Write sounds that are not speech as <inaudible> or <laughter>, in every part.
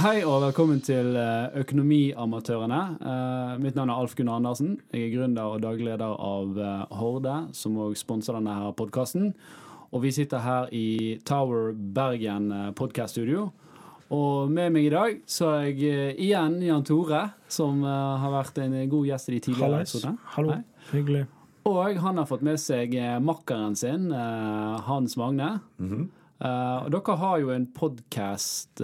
Hei og velkommen til eh, Økonomiamatørene. Eh, mitt navn er Alf Gunnar Andersen. Jeg er gründer og daglig leder av eh, Horde, som òg sponser denne her podkasten. Og vi sitter her i Tower Bergen podkaststudio. Og med meg i dag så er jeg igjen Jan Tore, som har vært en god gjest i de tidligere episodene. Hallo. Hei. Hyggelig. Og han har fått med seg makkeren sin, Hans Magne. Eh, og dere har jo en podkast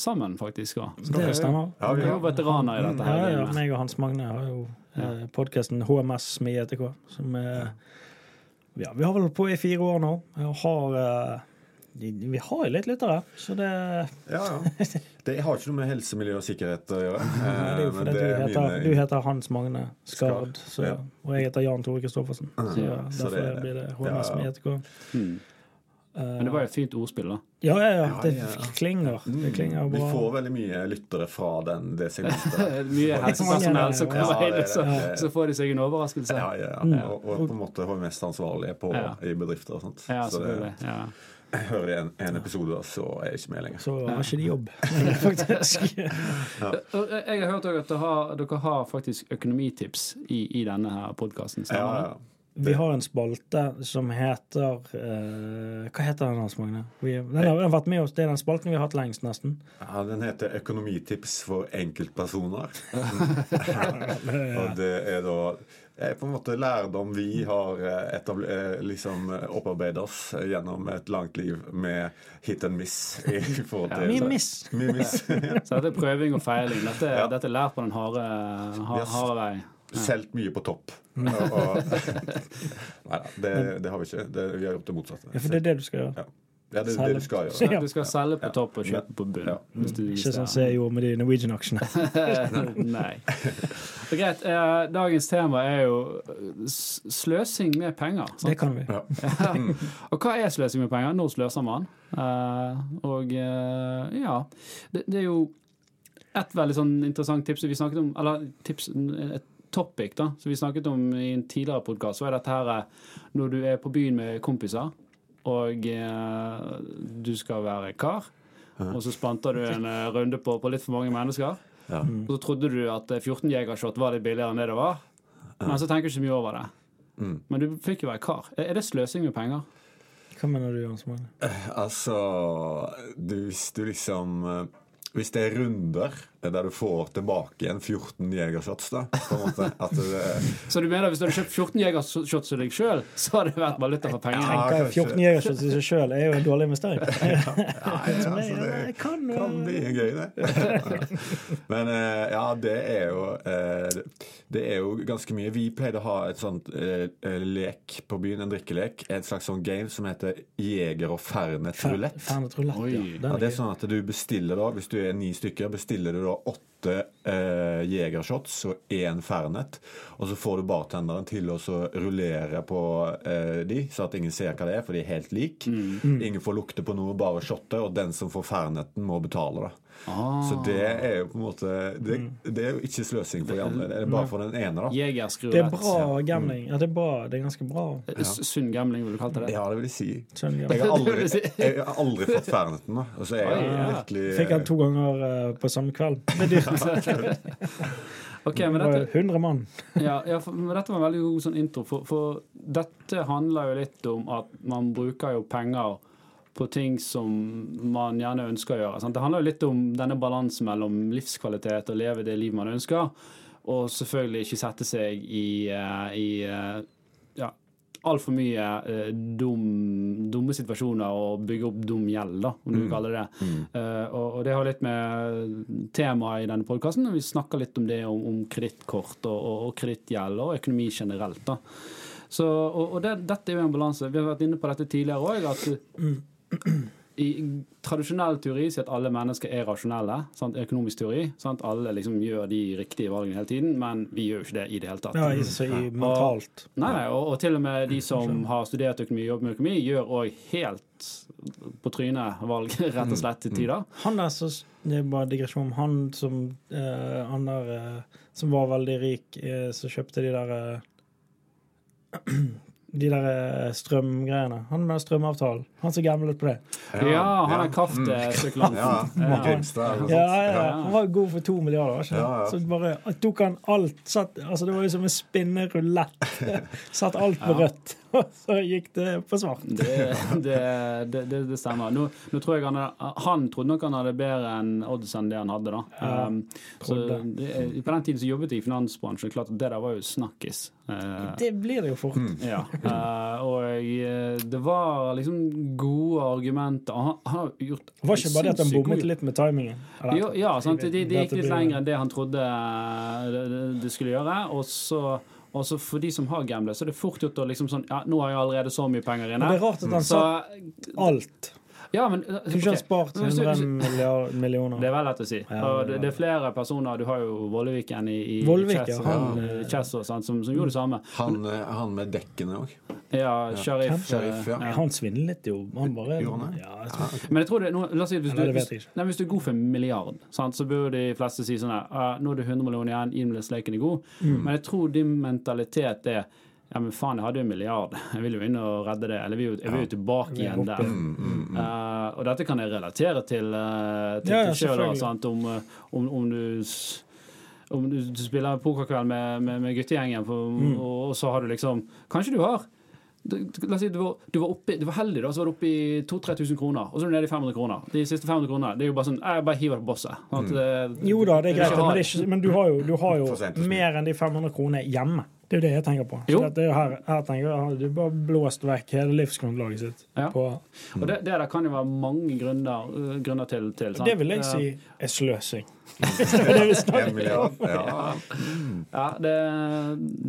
sammen, faktisk. også. Så Det er stemmer. Ja, vi dere er jo veteraner i dette. Ja, her. ja, meg og Hans Magne har jo uh, podkasten HMS med IETK, som er ja, Vi har vel holdt på i fire år nå. Og har eh, vi har jo litt lyttere, så det, Ja, ja. Det har ikke noe med helse, miljø og sikkerhet å gjøre. det er jo Eh, fordi du er heter, mine- du heter Hans Magne Skard, Skard, så, ja. og jeg heter Jan Tore Kristoffersen. Så Ja, så derfor det- blir det HMS ja. med IETK. Mm. Men det var jo et fint ordspill, da. Ja, ja, ja. Det Ja, ja. klinger. Det klinger Vi får veldig mye lyttere fra den, det <laughs> segmentet. Mye helsepersonell som kommer inn, og så, så får de seg en overraskelse. Ja, ja, Mm. ja. Og, og på en måte HMS-ansvarlige på, i bedrifter og sånt. Ja, så det. Ja. jeg hører i en, en episode, da, så er jeg ikke med lenger. Så har ikke de jobb, <laughs> <laughs> faktisk. Jeg har hørt at dere har, dere har faktisk økonomitips i, i denne podkasten. Ja, ja. Vi har en spalte som heter uh, Hva heter den, Hans Magne? Vi, den har den har vært med oss, Det er den spalten vi har hatt lengst, nesten. Ja, Den heter 'Økonomitips for enkeltpersoner'. <laughs> <laughs> og det er da er på en måte lærdom vi har eh, etabler, eh, liksom opparbeidet oss gjennom et langt liv med hit and miss. I forhold til, Mye miss. Mye miss. <laughs> Så dette er prøving og feiling. Dette, Ja. dette er lært på den harde, har, harde vei. Solgt mye på topp. Og, og, <laughs> nei da, det, det har vi ikke. Det, vi har gjort det motsatte. Ja, for det er det du skal gjøre. Ja. Ja, det er det du skal gjøre. <laughs> Ja. Du skal selge på Ja. topp og kjøpe på bunn. Ja. Hvis du Ikke sånn som jeg gjorde med de Norwegian-aksjene. <laughs> Nei. Så greit. Eh, dagens tema er jo sløsing med penger. Det kan vi. Ja. Og hva er sløsing med penger? Når sløser man? Eh, og eh, ja, det, det er jo et veldig sånn interessant tips vi snakket om, eller tips, et topic da, som vi snakket om i en tidligere podkast, så er dette her eh, når du er på byen med kompiser, og eh, du skal være kar, og så spanter du en eh, runde på, på litt for mange mennesker. Ja. Og så trodde du at eh, 14 Jegershot var litt billigere enn det det var. Men så tenker du ikke så mye over det. Mm. Men du fikk jo være kar. Er det sløsing med penger? Hva mener du, Jørgens Magne? Altså du, Hvis du liksom eh, Hvis det er runder der du får tilbake igjen 14 jegershots, da på en måte, at du, <laughs> Så du mener hvis du hadde kjøpt 14 Jegershots til deg sjøl, så hadde det vært valuta for pengene? Ja, Tenker 14 jegershots til seg sjøl er jo en dårlig investering. <laughs> ja, altså, det, <laughs> Det kan kan bli gøy, det. Men eh, ja, det er jo eh, Det er jo ganske mye. Vi pleide å ha et sånt eh, eh, lek på byen, en drikkelek. Et slags sånn game som heter Jeger og Fernet rulett. Fernet rulett, ja. Ja, det er sånn at du bestiller da, Hvis du er ni stykker, bestiller du da åtte eh, jegershots og én Fernet. Og så får du bartenderen til å så rullere på eh, de, så at ingen ser hva det er, for de er helt lik. Ingen får lukte på noe, bare shotte, og den som får Ferneten, må betale. da. Ah. Så det er jo på en måte Det, det er jo ikke sløsing for de andre, det er bare for den ene. da. Det er bra gamling. Ja, det er bra. Det er ganske bra. Ja. Sunn gamling, vil du kalle det? Ja, det vil jeg si. Jeg har aldri, <laughs> jeg har aldri fått Fernetten, da. Og så er jeg ja. virkelig Fikk han to ganger eh, på samme kveld. <laughs> Det er dyrt. Ok, Det men dette, 100 mann. <laughs> ja, ja, for, men dette var en veldig god sånn intro, for, for dette handler jo litt om at man bruker jo penger på ting som man gjerne ønsker å gjøre. Sant? Det handler jo litt om denne balansen mellom livskvalitet og leve det livet man ønsker, og selvfølgelig ikke sette seg i, eh, i eh, ja, altfor mye eh, dum, dumme situasjoner og bygge opp dum gjeld, da, om du mm. kaller det det. Eh, og, og det har litt med temaet i denne podkasten. Vi snakker litt om det om, om kredittkort og, og, og kredittgjeld og økonomi generelt. da. Så, og og det, dette er jo en balanse. Vi har vært inne på dette tidligere òg, at i tradisjonell teori sier at alle mennesker er rasjonelle. Sant? Økonomisk teori. Sant? Alle liksom gjør de riktige valgene hele tiden, men vi gjør jo ikke det i det hele tatt. Ja, så i mentalt. Nei, nei, og, og til og med de som har studert økonomi og jobber med økonomi, gjør òg helt på trynet valg, <laughs> rett og slett, til tider. Han der så Det er bare digresjon. Han som eh, Han der eh, som var veldig rik, eh, så kjøpte de der eh, <clears throat> de der eh, strømgreiene. Han med strømavtalen. Han som gamblet på det. Ja, han er kraftspekulanten. Ja, <laughs> Ja. Grimstad Ja, ja, Han var god for to milliarder, var ikke det? Ja, ja. Så bare tok han alt satt, altså Det var jo som en spinnerulett. <laughs> Satt alt på rødt, og så gikk det på svart. Det, det, det, det, det stemmer. Nå, nå tror jeg han, han trodde nok han hadde bedre enn odds enn det han hadde. da. Ja, um, så det, På den tiden så jobbet jeg i finansbransjen. klart at Det der var jo snakkis. Uh, Det blir det jo fort. ja. Uh, og eh, det var liksom gode argumenter. Han, han har gjort Det var ikke bare det at han bommet litt med timingen. Eller- Jo, ja, sant? Det, det gikk litt lenger enn det han trodde det, det- det skulle gjøre. Og så og så for de som har gamblet, så er det fort gjort å liksom sånn Ja, nå har jeg allerede så mye penger Men det er rart at han sa alt. Ja, men okay. tror ikke han ok. spart Men hvis du- 100 millioner. Det er vel lett å si. Og det det, er er flere personer Du har jo Volleviken i, i Vollvik, Chess, ja, han, og sånt, som, som gjorde det samme. Han, eh, han med dekkene òg. Ja, Sharif. Sheriff, ja. eh, Han svindlet jo. Han bare Gjorde han det? Ja, jeg tror Men jeg tror det, nå, la oss si hvis du, Eller hvis, nei, hvis du er god for en milliard, sant, så bør de fleste si sånn her uh, Nå er det 100 millioner igjen, gi meg leken er god. Mm. Men jeg tror din mentalitet er ja, men faen, jeg hadde jo en milliard. <laughs> Jeg vil jo inn og redde det. Eller jeg vil jo, tilbake igjen der. Mm, mm, mm. Uh, og dette kan jeg relatere til, uh, til, Ja, ja, sant? Om, eh, om, om du om du, spiller pokerkveld med, med, med guttegjengen, for, Mm. og, og så har du liksom Kanskje du har la oss si du var, du, var oppe, du var heldig, da, så var du oppe i 2000-3000 kroner, og så er du nede i 500 kroner. De siste 500 kronene det er jo bare sånn Jeg bare hiver det på bosset. Mm. Jo da, det er greit, men, det er ikke, men du har jo, du har jo mer enn de 500 kronene hjemme. Det er jo det jeg tenker på. Jo. Det er jo her, her tenker jeg, Du bare blåst vekk hele livsgrunnlaget sitt. Ja. På, Og det, det der kan jo være mange grunner, uh, grunner til. til sant? det vil jeg Eh, si er sløsing. <laughs> det er vi snakker En. Ja. <laughs> Ja, det,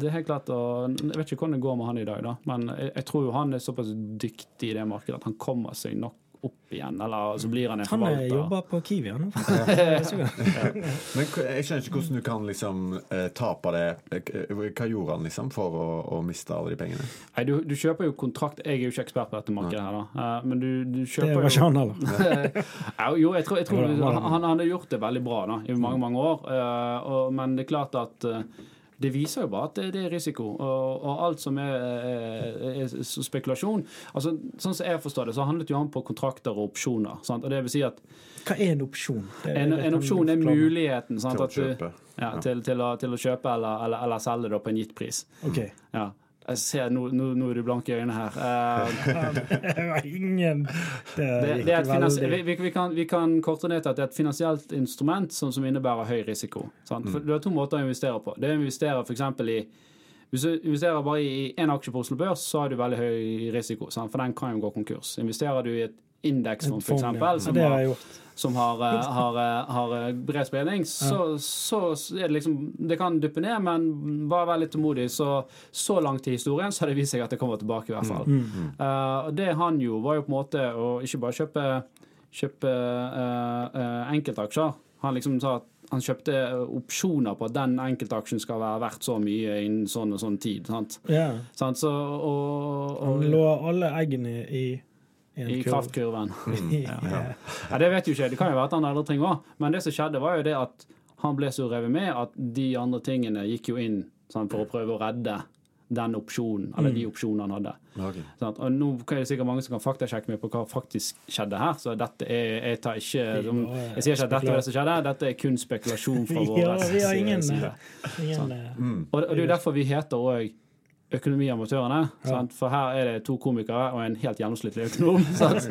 det er helt klart og Jeg vet ikke hvordan det går med han i dag, da. Men jeg, jeg tror jo han er såpass dyktig i det markedet at han kommer seg nok opp igjen. Eller så blir han en Han eh, forvalter. jobber på Kiwi, han nå. <laughs> Men jeg skjønner ikke hvordan du kan liksom eh, tape det. Eh, Hva gjorde han liksom for å, å miste alle de pengene? Nei, du, du kjøper jo kontrakt Jeg er jo ikke ekspert på dette markedet her, da. Eh, men du, du Det kjøper var ikke jo han heller. <laughs> Jo, jeg tror, jeg tror det han. han, han hadde gjort det veldig bra da, i mange, mange år. Uh, og, men det er klart at eh, det viser jo bare at det, det er risiko. Og, og alt som er, er, er spekulasjon altså, Sånn som jeg forstår det, så handlet jo han på kontrakter og opsjoner. Sant? Og det vil si at Hva er en opsjon? En, en opsjon er muligheten sant, Til å at du, kjøpe. ja, til, til, å, til å kjøpe eller, eller, eller selge det på en gitt pris. OK. Ja. Jeg ser, nå, nå, nå er du blanke i øynene her. Uh, Det var ingen Det det, finans, veldig vi, vi, vi, kan, vi kan korte ned til at det er et finansielt instrument som, som innebærer høy risiko. Sant? For Du har to måter å investere på. Det å investere eksempel i hvis du investerer bare i én aksje på Oslo Børs, så har du veldig høy risiko, sant? for den kan jo gå konkurs. Investerer du i et indeksfond, f.eks., ja. som det har har, som har, eh, har, eh, har eh, bred spredning, så, så er det liksom Det kan duppe ned, men bare vær litt tålmodig. Så, så langt i historien så har det vist seg at det kommer tilbake, i hvert fall. Mm. Mm. og det han jo var jo på en måte å ikke bare kjøpe, kjøpe uh, uh, enkeltaksjer. Han liksom sa at han kjøpte opsjoner på at den enkeltaksjen skal være verdt så mye innen sånn og sånn tid. Sant? Yeah. Sant? Så, og, Han lå alle eggene i I kraftkurven. <laughs> Ja. Ja, det vet jo ikke. Det kan jo være at han andre ting òg. Men det som skjedde, var jo det at han ble så revet med at de andre tingene gikk jo inn sant, for å prøve å redde den opsjonen, eller de opsjonene han hadde. Okay. Sånn, Og nå er det sikkert mange som kan faktasjekke meg på hva faktisk skjedde her. Så dette er Jeg tar ikke som, Jeg sier ikke at dette er det som skjedde, dette er kun spekulasjon fra <laughs> vår Ja, ingen, side. ingen eh, Og, og det er jo derfor vi heter òg Økonomiamatørene. Ja. For her er det to komikere og en helt gjennomsnittlig økonom. <laughs> Sant?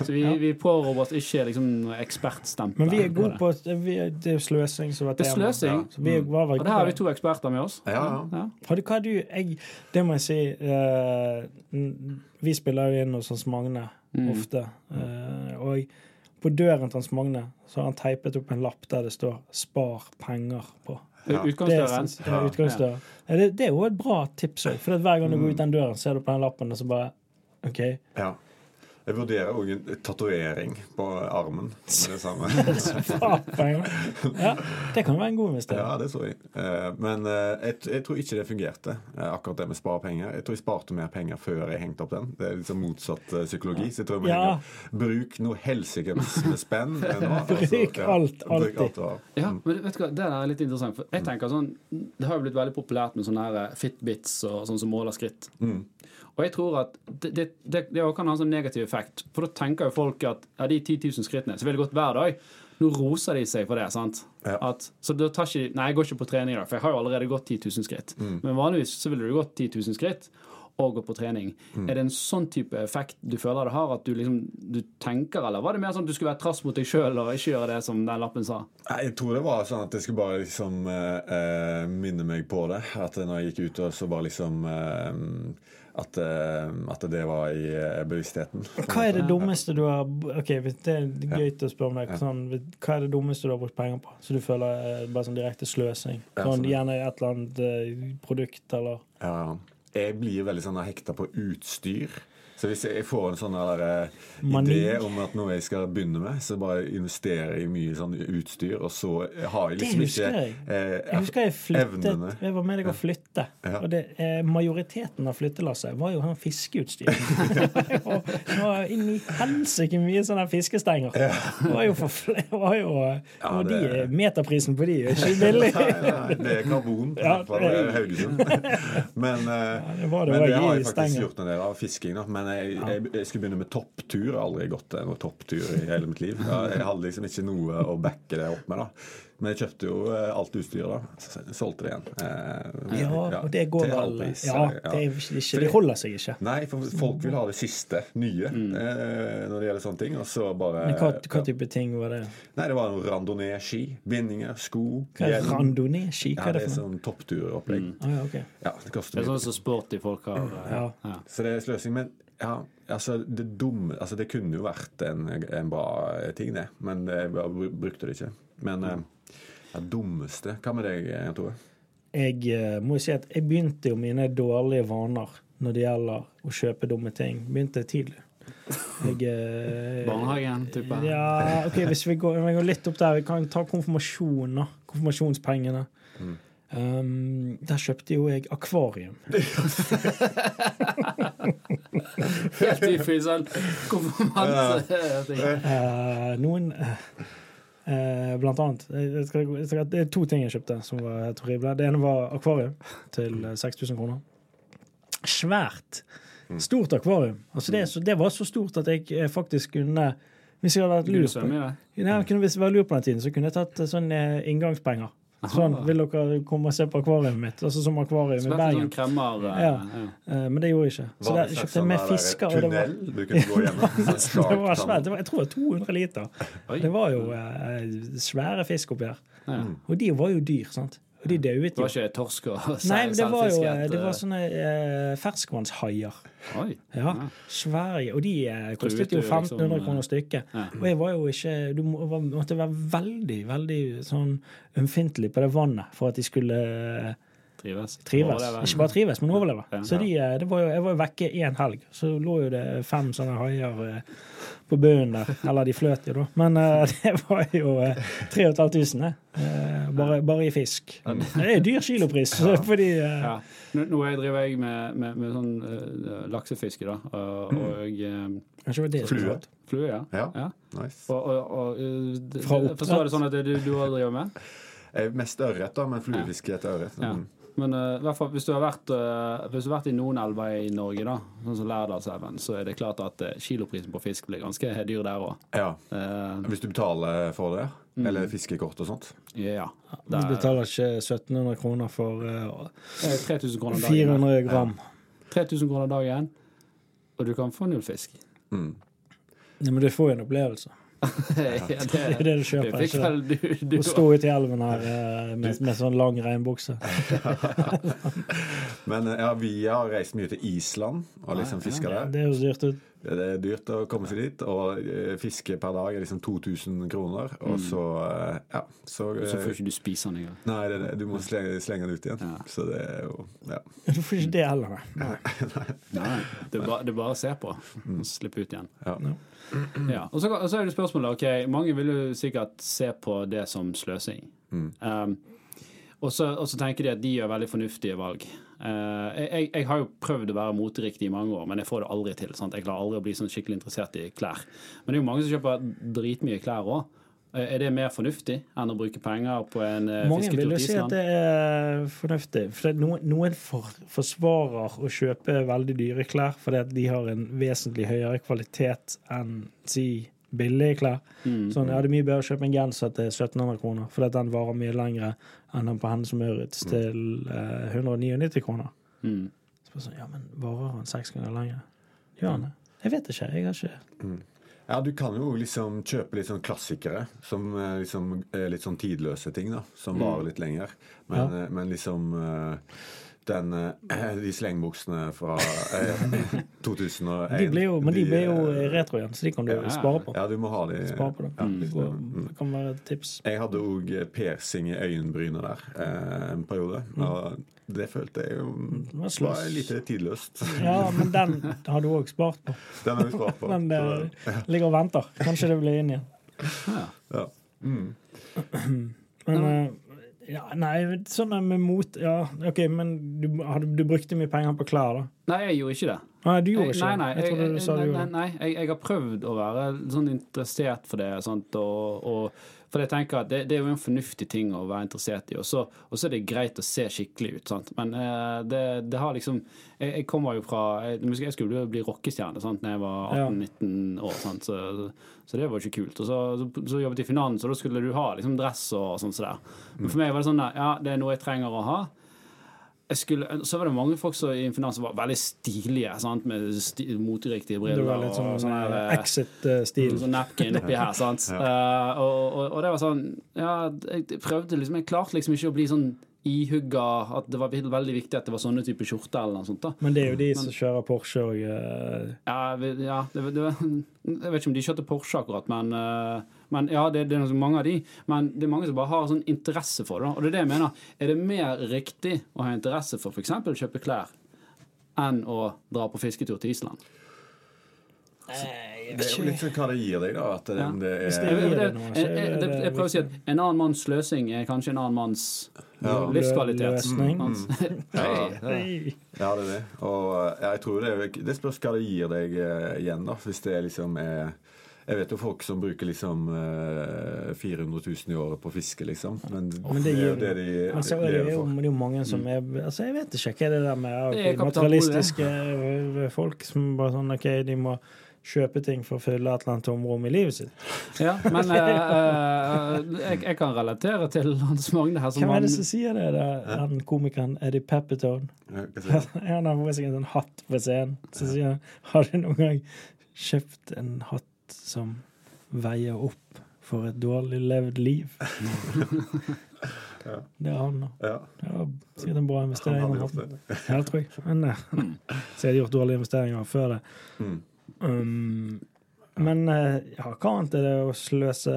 Så vi, vi påroper oss ikke liksom ekspertstempel. Men vi er på gode det. på vi er, Det er sløsing som var Det er tema. sløsing. Vi var vel Og der har vi to eksperter med oss. Ja, ja. Ja. Har du, hva du jeg, Det må jeg si. uh, vi spiller jo inn hos Hans Magne Mm. ofte. Uh, og på døren til Hans Magne så har han teipet opp en lapp der det står 'Spar penger' på. Ja. Det er, Utgangsdøren. det. Ja, Det, det er jo et bra tips òg, for at hver gang du går ut den døren, ser du på den lappen, og så bare OK. ja. Jeg vurderer òg en tatovering på armen. Det samme. <laughs> Ja, det kan være en god investering. Ja, det tror jeg. Eh, Men eh, jeg, jeg tror ikke det fungerte, eh, akkurat det med sparepenger. Jeg tror jeg sparte mer penger før jeg hengte opp den. Det er liksom motsatt psykologi. Så jeg tror jeg må Ja. Bruk noe helsike med spenn. nå, <laughs> Bruk alt, Bruk alltid. alt. Ja, men vet du hva, det der er litt interessant. For jeg tenker sånn, Det har jo blitt veldig populært med sånne her Fitbits og sånn som måler skritt. Mm. Og jeg tror at det, det, det, kan ha en sånn negativ effekt. For da tenker jo folk at ja, de 10 000 skrittene så vil det gått hver dag. Nå roser de seg for det. sant? Ja. At, så da tar ikke de Nei, jeg går ikke på trening i dag, for jeg har jo allerede gått 10 000 skritt. Men vanligvis så ville du gått 10 000 skritt og gå på trening. Er det en sånn type effekt du føler det har? At du liksom du tenker, eller var det mer sånn at du skulle være trass mot deg sjøl og ikke gjøre det som den lappen sa? Nei, Jeg tror det var sånn at jeg skulle bare liksom eh, eh, minne meg på det. At når jeg gikk ut, og så bare liksom eh, at, eh, at det var i eh, bevisstheten. Hva er det dummeste du har Ok, Det er gøy å spørre om deg. Sånn, hva er det dummeste du har brukt penger på? Så du føler er bare sånn direkte sløsing? Sånn, gjerne et eller annet eh, produkt eller Ja, jeg blir veldig sånn hekta på utstyr. Så hvis jeg får en sånn der, eh, idé om at noe jeg skal begynne med, så bare investerer jeg i mye sånn utstyr, og så har jeg liksom ikke jeg. eh, Jeg husker jeg flyttet evnene. Jeg var med deg å flytte. Ja. Og det, eh, majoriteten av flyttelasset var jo sånn fiskeutstyr. og <laughs> det var inn i helsike mye sånne fiskestenger. Det var jo for var jo, Ja, det, de, Meterprisen på de er ikke billig. Nei, det er karbon Ja, fra Haugesund. <laughs> Men, eh, det var det men var det har jeg faktisk stenger. gjort en del av fisking. Da. Men jeg, jeg, jeg skulle begynne med topptur. Jeg har aldri gått noen topptur i hele mitt liv. Ja, Jeg hadde liksom ikke noe å backe det opp med. da Men jeg kjøpte jo eh, alt utstyret, da. Så Solgte det igjen. Eh, Ja, og det går vel pris, Ja, det er ikke, det, holder seg ikke. Nei, for folk vil ha det siste, nye, eh, når det gjelder sånne ting. Og så bare Mm. Men hva, hva type ting var det? Nei, det var noen randonee-ski. Bindinger, sko, Hva er hjelm. randonee-ski? Hva Ja, er det det er sånn toppturopplegg. Ah, ja, okay. Ja, det koster Det er sånn som sporty folk har. eh, Ja. ja. Så det er sløsing. Men ja, altså det dumme Altså det kunne jo vært en, en bra ting, det. Men jeg brukte det ikke. Men det ja, dummeste Hva med deg, Jan Tore? Jeg eh, må jo si at jeg begynte jo mine dårlige vaner når det gjelder å kjøpe dumme ting. Begynte tidlig. Jeg eh, Barnehagen, type. Ja, ok, hvis vi går, vi går litt opp der, vi kan ta konfirmasjon, da. Konfirmasjonspengene. Mm. Um, der kjøpte jo jeg akvarium. <laughs> Helt i sånn konfirmant-ting. Eh, noen eh, Blant annet jeg skal, jeg skal, Det er to ting jeg kjøpte som var helt horrible. Det ene var akvarium til eh, 6000 kroner. Svært. Stort akvarium. Altså det, så, det var så stort at jeg eh, faktisk kunne Hvis jeg hadde vært lur på kunne, Hvis jeg var lur på den tiden, så kunne jeg tatt eh, sånn inngangspenger. Sånn, Vil dere komme og se på akvariet mitt? Altså som akvarium i er Bergen. sånn kremmer eh, Ja. ja. Eh, men det gjorde jeg ikke. Så der det kjøpte jeg med sånn fisker. Og det var, du kunne gå? Sånn <laughs> det var svært. Det var, jeg tror det var 200 liter. Det var jo eh, svære fisk oppi der. Og de var jo dyr, sant. Og de dauet Det var ikke torsk og Nei, men det var jo det var eh, sånne eh, ferskvannshaier. Ja, svære. Og de eh, kostet jo 1500 liksom, 1500 eh, kroner stykket. Ja. Og jeg var jo ikke Du må- måtte være veldig, veldig sånn ømfintlig på det vannet for at de skulle eh, Trives. trives. Ikke bare trives, men overleve. Ja. Så de, eh, det var jo, jeg var jo vekke én helg, så lå jo det fem sånne haier eh, på bunnen der. Eller de fløt jo, da. Men uh, <laughs> det var jo uh, 3500, eh, bare, bare i fisk. Det er dyr kilopris, <laughs> fordi uh... Ja. Nå, nå driver jeg med, med, med sånn uh, laksefiske, da. Og, og var det som Flue. flue, ja. Ja. ja. Nice. Og, og, og Fra oppdrett? Forstår jeg det sånn at det er du, du også driver med? Mest ørret, da, men fluefiske etter ørret. Ja. Mm. Men uh, hvert fall, hvis du har vært, uh, hvis du har vært i noen elver i Norge, da, sånn som Lærdalselven, så er det klart at uh, kiloprisen på fisk blir ganske dyr der òg. Ja. Uh, Hvis du betaler for det, Mm. eller fiskekort og sånt. ja. Du betaler ikke 1700 kroner for uh, er 3000 kroner dagen. 400 gram. 3000 kroner dagen, og du kan få null fisk. Mm. Ja, men du får jo en opplevelse. Ja, det, <laughs> Det er det du kjøper. det ikke du, du Å stå ute i elven her eh, med, med sånn lang regnbukse. <laughs> Men eh, ja, vi har reist mye til Island og liksom fiska der. Det høres dyrt ut. Det er dyrt å komme seg dit, og eh, fiske per dag er liksom 2000 kroner. Og så eh, ja, så, Så får ikke du spise den engang. Nei, det, du må slenge, slenge den ut igjen. Ja. Så det er jo ja. <laughs> Du får ikke det heller. nei. Nei, det er bare, det er bare å se på slippe ut igjen. Ja. Ja. Og så, og så er det spørsmålet ok, Mange vil jo sikkert se på det som sløsing. Mm. Um, og, så, og så tenker de at de gjør veldig fornuftige valg. Uh, jeg, jeg, jeg har jo prøvd å være moteriktig i mange år, men jeg får det aldri til. Sant? Jeg klarer aldri å bli sånn skikkelig interessert i klær. Men det er jo mange som kjøper dritmye klær òg. Er det mer fornuftig enn å bruke penger på en eh, Mange fisketur vil jo si at det er fornuftig. For noen, noen for, forsvarer å kjøpe veldig dyre klær fordi at de har en vesentlig høyere kvalitet enn si billige klær. Mm. Sånn, ja, Det er mye bedre å kjøpe en genser til 1700 kroner, fordi at den varer mye lenger enn den på Hennes og Maurits til eh, 199 kroner. Mm. Så bare sånn, ja, men varer han seks ganger lenger? Gjør han det? Jeg vet ikke. Jeg har ikke Ja, du kan jo liksom kjøpe litt sånn klassikere, som eh, liksom litt sånn tidløse ting, da. Som varer litt lenger. Men, Ja. eh, men liksom eh, den, De slengbuksene fra eh, <laughs> 2001 de ble jo, Men de ble jo retro igjen, så de kan du ja. spare på. Ja, du må ha de Spare på det. Ja, Det går- det kan være et tips. Jeg hadde òg persing i øyenbrynet der en periode. Og det følte jeg jo Det var var litt tidløst. Ja, men den har du òg spart på. Den har vi spart på. Den det, ligger og venter. Kanskje det blir inn igjen. Ja. ja. Mm. <clears throat> Men eh, ja, Nei, sånn med mot Ja, OK, men du, du brukte mye penger på klær, da? Nei, jeg gjorde ikke det. Nei, du gjorde ikke det. Jeg trodde du sa du gjorde det. nei, jeg, jeg har prøvd å være sånn interessert for det. Sant? Og, og, for jeg tenker at det, det er jo en fornuftig ting å være interessert i. Og så, er det greit å se skikkelig ut. Sant? Men eh, det, det har liksom Jeg, jeg kommer jo fra Jeg, jeg skulle bli rockestjerne da jeg var 18-19 år. Sant? Så, så det var jo ikke kult. Og så, så, så jobbet jeg i finans, og da skulle du ha liksom dress og sånn. Så der. Men for meg var det sånn at ja, det er noe jeg trenger å ha skulle, så var det mange folk som i finalen som var veldig stilige, sant? med sti, moteriktige briller. Det var litt sånn, sånn eh, eh, exit-stil. Sånn napkin oppi her, sant. <laughs> Eh, og, og, og det var sånn Ja, jeg prøvde liksom Jeg klarte liksom ikke å bli sånn ihugga at det var veldig viktig at det var sånne type skjorter eller noe sånt. da Men det er jo de som kjører Porsche og uh... Ja, ja det, det, <laughs> Jeg vet ikke om de kjørte Porsche akkurat, men, uh, men ja, det, det er mange av de. Men det er mange som bare har sånn interesse for det. da. Og det er det jeg mener. Er det mer riktig å ha interesse for f.eks. å kjøpe klær enn å dra på fisketur til Island? Det er jo litt sånn hva det gir deg, da. At det, Ja. det er gir det noe, så er det jeg prøver å si at en annen manns sløsing er kanskje en annen manns Ja. livskvalitet. Løsning. mm. <laughs> Hei, det- Ja, det er det. Og jeg tror det, det spørs hva det gir deg eh, igjen, da. Hvis det liksom er Jeg vet jo folk som bruker liksom eh, 400 000 i året på fiske, liksom. Men, Men det er det, jo det de Men så er det lever jo, det er jo mange som er altså Jeg vet ikke hva er det der med Det er materialistiske eh, folk som bare sånn OK, de må kjøpe ting for å fylle et eller annet tomrom i livet sitt. Ja, men uh, uh, jeg, jeg kan relatere til Hans Magne her. Som Hvem er det som sier det? det er den komikeren Eddie Peppertone. Ja? <laughs> Han har på seg en hatt på scenen. Så sier han Har du noen gang kjøpt en hatt som veier opp for et dårlig levd liv? <laughs> Ja. Det er han, da. Ja, Det var sikkert en bra han investering. hadde den gjort det. Ja, tror jeg. Men eh, <laughs> så jeg hadde gjort dårlige investeringer før det. Mm. Um, men eh, ja, hva annet er det å sløse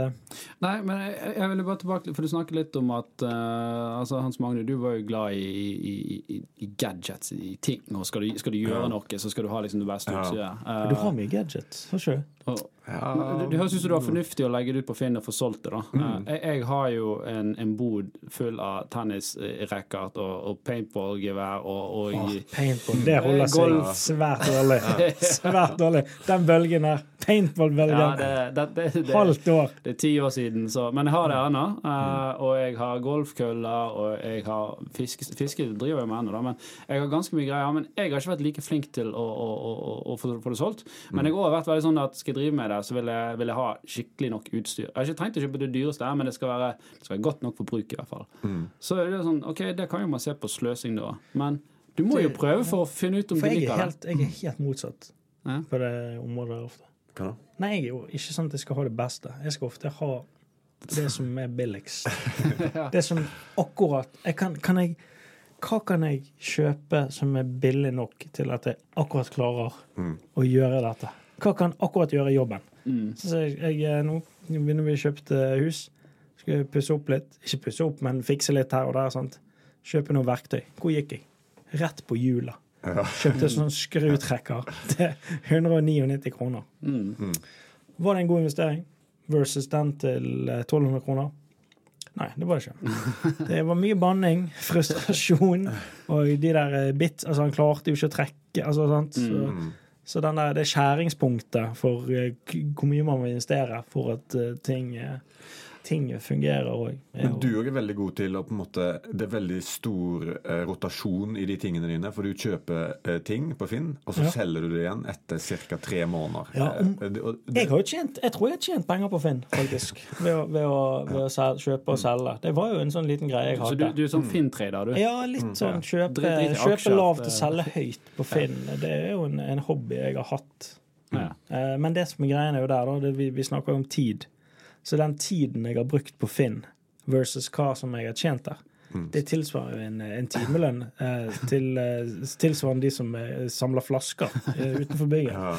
Nei, men jeg, jeg ville bare tilbake For du snakket litt om at uh, altså Hans Magne, du var jo glad i, i, i, i gadgets, i ting. Og skal du, skal du gjøre Ja. noe, så skal du ha liksom det beste Ja. Uh, Du har mye gadgets, har ikke du? Ja. det, det høres ut som du har fornuftig å legge det ut på Finn og få solgt det. da Mm. Eh, jeg, jeg har jo en, en bod full av tennisracket og, og paintballgevær og, og oh, paintball. Det holder Eh, seg golf. svært dårlig. <laughs> Svært dårlig. Den bølgen der. ja, Det, Halvt år. Det er ti år siden, så, men jeg har det ennå. Uh, og jeg har golfkøller, og jeg har fiske, fiske driver jeg med ennå, da. Men jeg har ganske mye greier. Men jeg har ikke vært like flink til å, å, å, å, få, det solgt. Men jeg har vært veldig sånn at skal jeg drive med det, så vil jeg, vil jeg ha skikkelig nok utstyr. Jeg har ikke trengt å kjøpe det dyreste, men det skal være, det skal være godt nok for bruk, i hvert fall. Mm. Så er det sånn, OK, det kan jo man se på sløsing, da. Men du må jo prøve for å finne ut om For du er liker det. helt, jeg er helt motsatt Ja. på det området ofte. Hva da? Nei, jeg er jo ikke sånn at jeg skal ha det beste. Jeg skal ofte ha det som er billigst. <laughs> Det som akkurat jeg kan, kan jeg, Hva kan jeg kjøpe som er billig nok til at jeg akkurat klarer Mm. å gjøre dette? Hva kan akkurat gjøre jobben? Mm. Så jeg, jeg, eh, nå begynner vi å kjøpe hus. Skal pusse opp litt. Ikke pusse opp, men fikse litt her og der. sant? Kjøpe noe verktøy. Hvor gikk jeg? Rett på hjula. Ja. Kjøpte sånn skrutrekker til 199 kroner. Mm. Var det en god investering versus den til eh, 1200 kroner? Nei, det var det ikke. <laughs> Det var mye banning, frustrasjon og de der eh, bit Altså, han klarte jo ikke å trekke, altså, sant. Så, Mm. Så den der, det skjæringspunktet for eh, hvor mye man må investere for at eh, ting, eh, ting fungerer òg. Men du er veldig god til å på en måte Det er veldig stor eh, rotasjon i de tingene dine. For du kjøper eh, ting på Finn, og så Ja. selger du det igjen etter ca. tre måneder. Ja, om- Eh, det- og det- Jeg, har jo tjent, jeg tror jeg har tjent penger på Finn, faktisk. <laughs> Ved å, ved å, ved å sel, kjøpe og selge. Det var jo en sånn liten greie jeg hadde. Så du, du er sånn Finn-trader, du? Ja, litt sånn kjøpe, kjøpe lavt og selge høyt på Finn. Det er jo en, en hobby jeg har hatt. Ja. Eh, Men det som er greia er jo der, da, det, vi, vi snakker jo om tid. Så den tiden jeg har brukt på Finn versus hva som jeg har tjent der, det tilsvarer jo en, en timelønn eh, til, eh, tilsvarende de som eh, samler flasker eh, utenfor bygget. ja.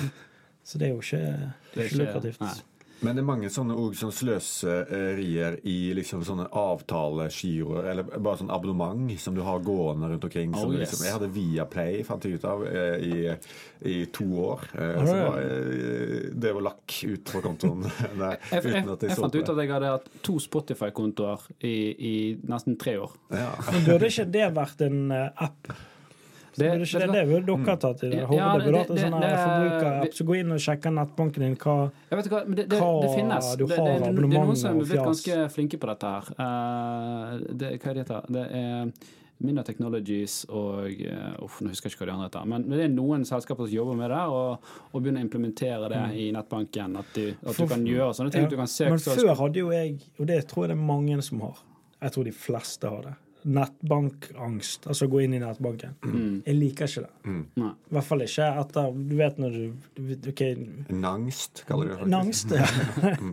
Så det er jo ikke, det er ikke- lukrativt. nei. Men det er mange sånne, sånne sløserier i liksom sånne avtalegiroer, eller bare sånn abonnement som du har gående rundt omkring. Som Oh, yes. liksom, jeg hadde Viaplay, fant jeg ut av, eh, i, i to år. Oh, så det? var jeg, det var lakk ut fra kontoen <laughs> der, Jeg, jeg, uten at jeg jeg fant ut det. at jeg hadde hatt to Spotify-kontoer i, i nesten tre år. Ja. Men burde ikke det vært en eh, app? Det- det, vet det, er det dere har tatt i det Ja, det, det- det- sånn det- det- forbrukerapp. Så gå inn og sjekke nettbanken din. Hva hva, det, det, det finnes. du Det, det, har det, det er noen som er blitt ganske flinke på dette her. Uh, det, hva er det heter det? er Minna Technologies og eh, Uff, nå husker jeg ikke hva de andre heter. Men det er noen selskaper som jobber med det, og, og begynner å implementere det i nettbanken. At, du, at Mm. Du kan gjøre sånne ting. Ja. Du kan se Men før hadde jo jeg, og det tror jeg det er mange som har, jeg tror de fleste har det, nettbankangst. Altså gå inn i nettbanken. Mm. Jeg liker ikke det. Mm. I hvert fall ikke etter Du vet når du, OK, Nangst, kaller du det faktisk. Nangst, ja. <laughs>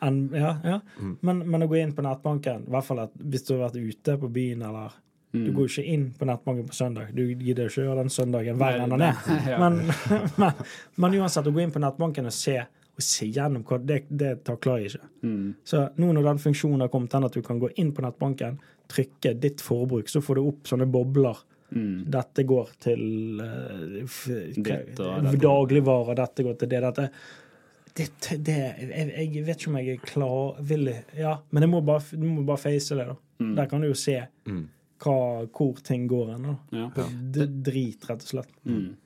En, ja, ja. Men, men å gå inn på nettbanken, i hvert fall at hvis du har vært ute på byen eller Mm. Du går jo ikke inn på nettbanken på søndag. Du gidder jo ikke å gjøre den søndagen hver enn enda er ned. <laughs> Men, <laughs> men, men uansett, å gå inn på nettbanken og se, og se gjennom hva det, det takler jeg ikke. Mm. Så nå når den funksjonen har kommet, den at du kan gå inn på nettbanken, trykke ditt forbruk, så får du opp sånne bobler. Mm. Dette går til uh, dette. dagligvarer, dette går til det, dette det, det, jeg, jeg vet ikke om jeg er klar vil, Ja, men jeg må bare, du må bare face det, da. Mm. Der kan du jo se Mm. hva, hvor ting går hen. Ja. Det drit, rett og slett. Mm.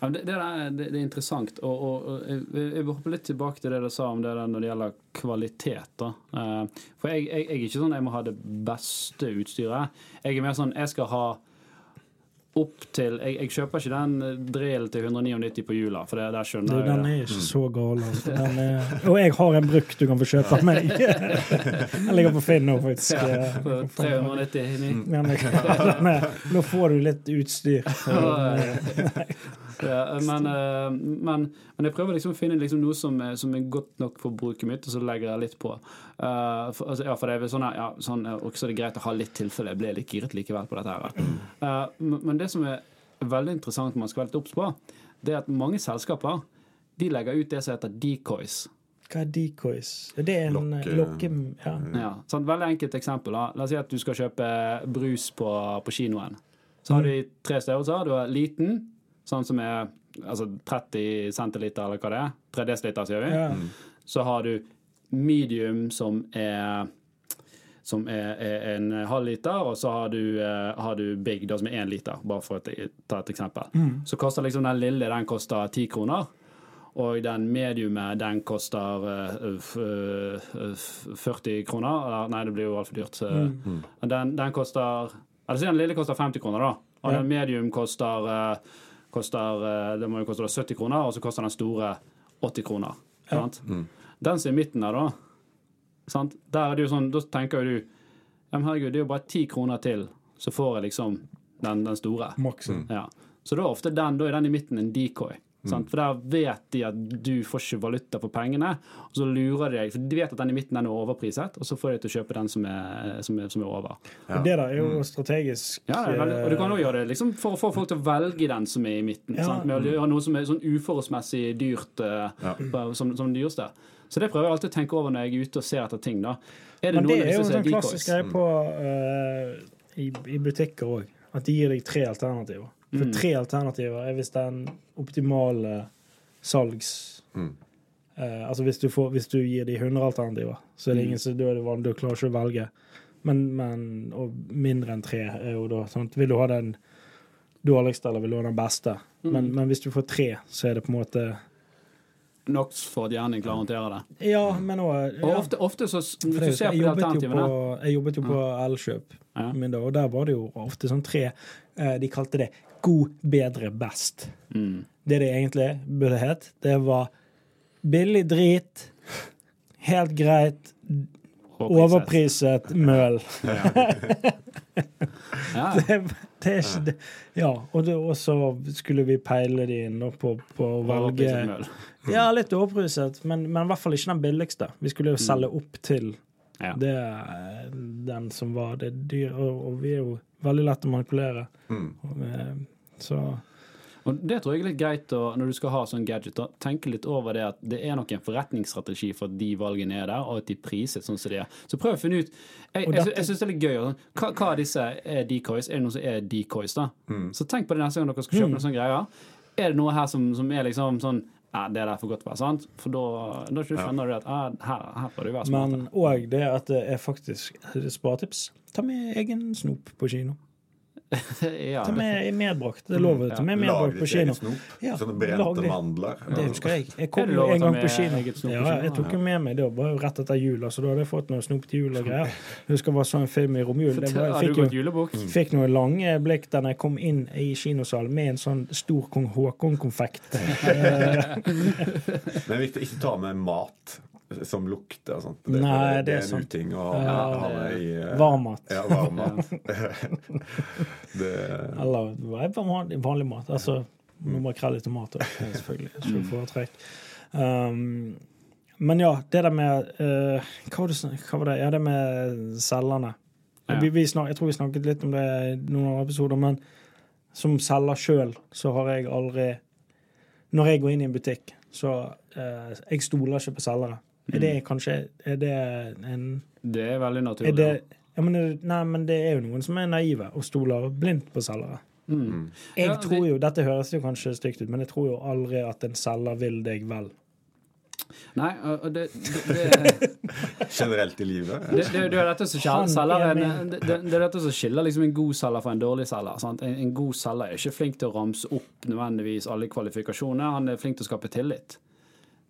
Ja, men det, det, er, det, er interessant. Og, og, og jeg, vil hoppe litt tilbake til det du sa om det når det gjelder kvalitet. Da. Eh, for jeg, jeg, jeg er ikke sånn jeg må ha det beste utstyret. Jeg er mer sånn jeg skal ha opp til Jeg, jeg kjøper ikke den drillen til 199 på hjula, for det, der Du, skjønner den er ikke så gal. Altså. Er, og jeg har en brukt du kan få kjøpe av meg. <laughs> Den ligger på Finn nå, faktisk. ja, på Eh, 399. Men den <laughs> er- nå får du litt utstyr. Ja, men, eh, men, men jeg prøver liksom å finne liksom noe som er, som er godt nok for bruket mitt, og så legger jeg litt på. Uh, for, altså, ja, for det er sånn, ja, sånn eh, også er det greit å ha litt tilfelle. Jeg ble litt giret likevel på dette. her. Uh, men, men det som er veldig interessant man skal være litt obs på, det er at mange selskaper de legger ut det som heter decoys. Hva er decoys? Det er en Lokke- lokke... Ja. Ja, sånn, veldig enkelt eksempel. Da. La oss si at du skal kjøpe brus på, på kinoen. Så har du tre størrelser. Du har liten, sånn som er altså 30 centiliter, eller hva det er. 3 dl, sier vi. Ja. Så har du medium, som er som er, er en halv liter, og så har du, uh, har du big, da, som er én liter. Bare for å ta et eksempel. Så koster liksom den lille den koster 10 kroner. Og den mediume, den koster uh, eh, 40 kroner. Nei, det blir jo altfor dyrt. Mm. Eh, Den, den koster Eller si den lille koster 50 kroner, da. Og Ja. den medium koster, eh, koster eh, Det må jo koste 70 kroner, og så koster den store 80 kroner. Ja. Sant? Den som er i midten der, da, sant? Der er det jo sånn, da tenker jo du ja, men herregud, det er jo bare 10 kroner til, så får jeg liksom den, den store. Maksen. Ja. Så da er ofte den, da er den i midten en decoy. Sant? For der vet de at du får ikke valuta for pengene, og så lurer de deg. For de vet at den i midten den er overpriset, og så får de til å kjøpe den som er, som er, som er over. Og det der er jo strategisk. Ja, veldig, og du kan også gjøre det liksom, for å få folk til å velge den som er i midten. Ja. Sant? Med å gjøre noe som er sånn uforholdsmessig dyrt eh, på- som, som det dyreste. Så det prøver jeg alltid å tenke over når jeg er ute og ser etter ting. da. Er det Men det noen er jo en sånn klassisk greie på uh, i, i butikker òg. At de gir deg tre alternativer. For Mm. tre alternativer er hvis den optimale salgs... Mm. Eh, altså hvis du, får, hvis du gir de 100 alternativer, så er det Mm. ingen som da er det vanlig, du klarer ikke å velge. Men, men og mindre enn tre er jo da sant? Vil du ha den dårligste eller vil du ha den beste. Mm. Men, men hvis du får tre, så er det på en måte Nok for at hjernen klarer å håndtere det. Ja, men òg Og ofte, ofte så s- Hvis du ser på jeg, de jobbet jo på, jeg jobbet jo på Elkjøp, Ja. og der var det jo ofte sånn tre eh, De kalte det god, bedre, best. mm. Det det egentlig burde het, det var billig drit, helt greit, overpriset møl. <laughs> Det, det er ikke det. Ja, og, det, og så skulle vi peile de inn på, på møl. Ja, litt overpriset, men, men i hvert fall ikke den billigste. Vi skulle jo selge opp til Ja. det, den som var det dyre, og, og vi er jo veldig lett å manipulere. Mm. Så Og det tror jeg er litt greit å, når du skal ha sånn gadget, å tenke litt over det at det er nok en forretningsstrategi for at de valgene er der, og at de priser sånn som de er. Så prøv å finne ut Jeg, jeg, jeg syns det er litt gøy. Sånn, hva, hva av disse er decoys? Er det noe som er decoys, da? Så tenk på det neste gang dere skal kjøpe Mm. noen sånne greier. Er det noe her som, som er liksom sånn ja, det der er derfor godt å være sant. For da, da skjønner du at ja, her, her får du være smart. Men òg det at det er faktisk sparetips. Ta med egen snop på kino. Ja, Ta med medbrakt. Det lover du. ta med medbrakt på kino. Ja, Sånne brente det. mandler. Det husker jeg. Jeg kom jo en gang på kino. Ja, jeg tok jo med meg det var jo rett etter jul. så da hadde jeg fått noe snop til jul og greier. Jeg husker det var sånn film i romjul. Det var, Har jeg fikk jo julebukk? Fikk noen lange blikk da jeg kom inn i kinosalen med en sånn stor kong Haakon-konfekt. <laughs> Men det er viktig å ikke ta med mat som lukter og sånt. Det, Nei, det, det er en sant. uting å ha, Ja, ha med i uh, Varmmat. Ja, varmmat. <laughs> Eller vanlig, vanlig mat. Altså noe makrell i tomat òg, selvfølgelig. Ikke foretrekk. Um, men ja, det der med uh, hva, var det, hva var det? Ja, det med cellene. Ja. Vi, vi snak, jeg tror vi snakket litt om det i noen andre episoder, men som selger sjøl, så har jeg aldri Når jeg går inn i en butikk, så uh, Jeg stoler ikke på selgere. Er det kanskje Er det en Det er veldig er naturlig. det, ja, men, er Nei, men det er jo noen som er naive og stoler blindt på selgere. Mm. Jeg Ja, tror jo, Dette høres jo kanskje stygt ut, men jeg tror jo aldri at en selger vil deg vel. Nei, og det, det, det, <laughs> generelt i livet. det, det, det er dette som skiller, er det, det det er dette som skiller liksom en god selger fra en dårlig selger. Sant? En, en god selger er ikke flink til å ramse opp nødvendigvis alle kvalifikasjoner. Han er flink til å skape tillit.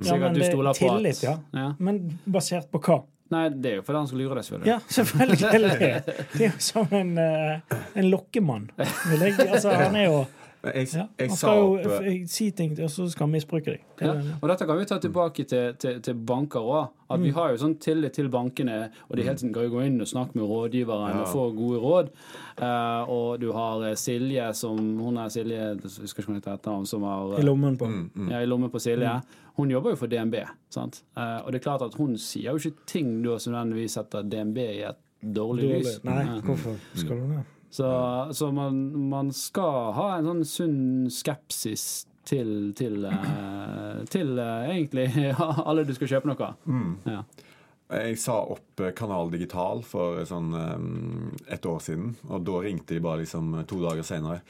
Ja, men det- er tillit, at, ja. ja. Men basert på hva? Nei, det er jo fordi han skal lure deg, selvfølgelig. Ja, selvfølgelig. Det er jo som en, eh, en lokkemann. Vil jeg, altså, <laughs> han er jo Jeg, ja, jeg Han sa skal jo opp eh, si ting, og så skal han misbruke deg. Det Ja, og dette kan vi ta tilbake til, til, til banker òg. At Mm. vi har jo sånn tillit til bankene, og de hele tiden kan jo gå inn og snakke med rådgiveren Ja. og få gode råd. Uh, og du har Silje som Hun er Silje, jeg husker ikke hva hun heter etternavn, som har I lommen på. mm, mm. ja, i lommen på Silje. Mm. Hun jobber jo for DNB. sant? Eh, og det er klart at hun sier jo ikke ting da som nødvendigvis setter DNB i et dårlig, Dårlig. lys. Nei, hvorfor skal hun det? Så, så man, man skal ha en sånn sunn skepsis til, til, eh, til eh, egentlig <laughs> alle du skal kjøpe noe. Mm. Ja. Jeg sa opp Kanal Digital for sånn um, et år siden, og da ringte de bare liksom to dager senere.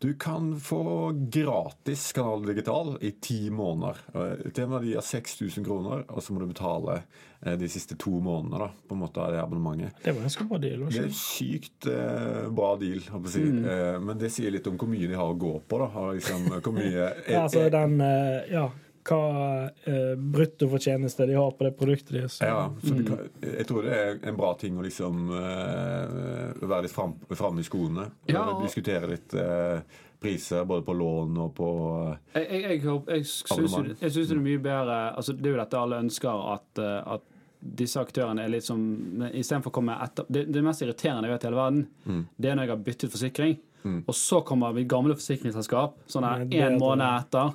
Du kan få gratis Kanal Digital i ti måneder. Eh, Til en verdi av 6000 kroner, og så må du betale eh, de siste to månedene da, på en måte av det abonnementet. Det var en ganske bra deal. Også. Det er en sykt eh, bra deal, holdt på å si. Eh, men det sier litt om hvor mye de har å gå på. da. Har liksom, hvor mye <laughs> Ja, altså den eh, Ja, hva eh, bruttofortjeneste de har på det produktet deres. Ja, så kan, jeg tror det er en bra ting å liksom eh, være litt framme fram i skoene. Ja, diskutere litt eh, priser både på lån og på Jeg, jeg, jeg, jeg syns jo jeg syns det er mye bedre altså Det er jo dette alle ønsker, at, eh, at disse aktørene er litt som Istedenfor å komme etter det, det mest irriterende jeg vet i hele verden, Mm. det er når jeg har byttet forsikring, og så kommer mitt gamle forsikringsselskap sånn her en måned etter.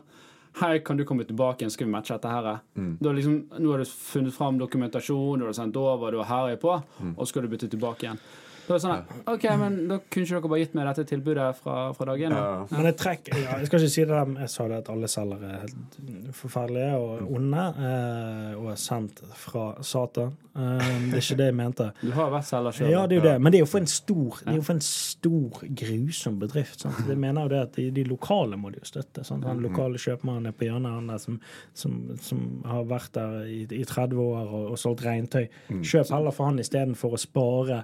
Hei, kan du komme tilbake igjen, skal vi matche dette her? Mm. Liksom, nå har du funnet fram dokumentasjon, du har sendt over, du har herjet på, Mm. og så skal du bytte tilbake igjen. Det sånn at, OK, men da kunne ikke dere bare gitt meg dette tilbudet fra, fra dag én? Ja. Men jeg ja, Jeg skal ikke si det der Jeg sa det at alle selgere er helt forferdelige og onde eh, og er sendt fra Satan. Eh, det er ikke det jeg mente. Du har vært selger sjøl. Ja, det er jo det. Men det er jo for en stor, det er jo for en stor grusom bedrift. Sant? Jeg mener jo det at de, de lokale må de jo støtte. Sant? Den lokale kjøpmannen er på hjørnet han der som, som, som har vært der i, i 30 år og, og solgt regntøy. Kjøp heller for han istedenfor å spare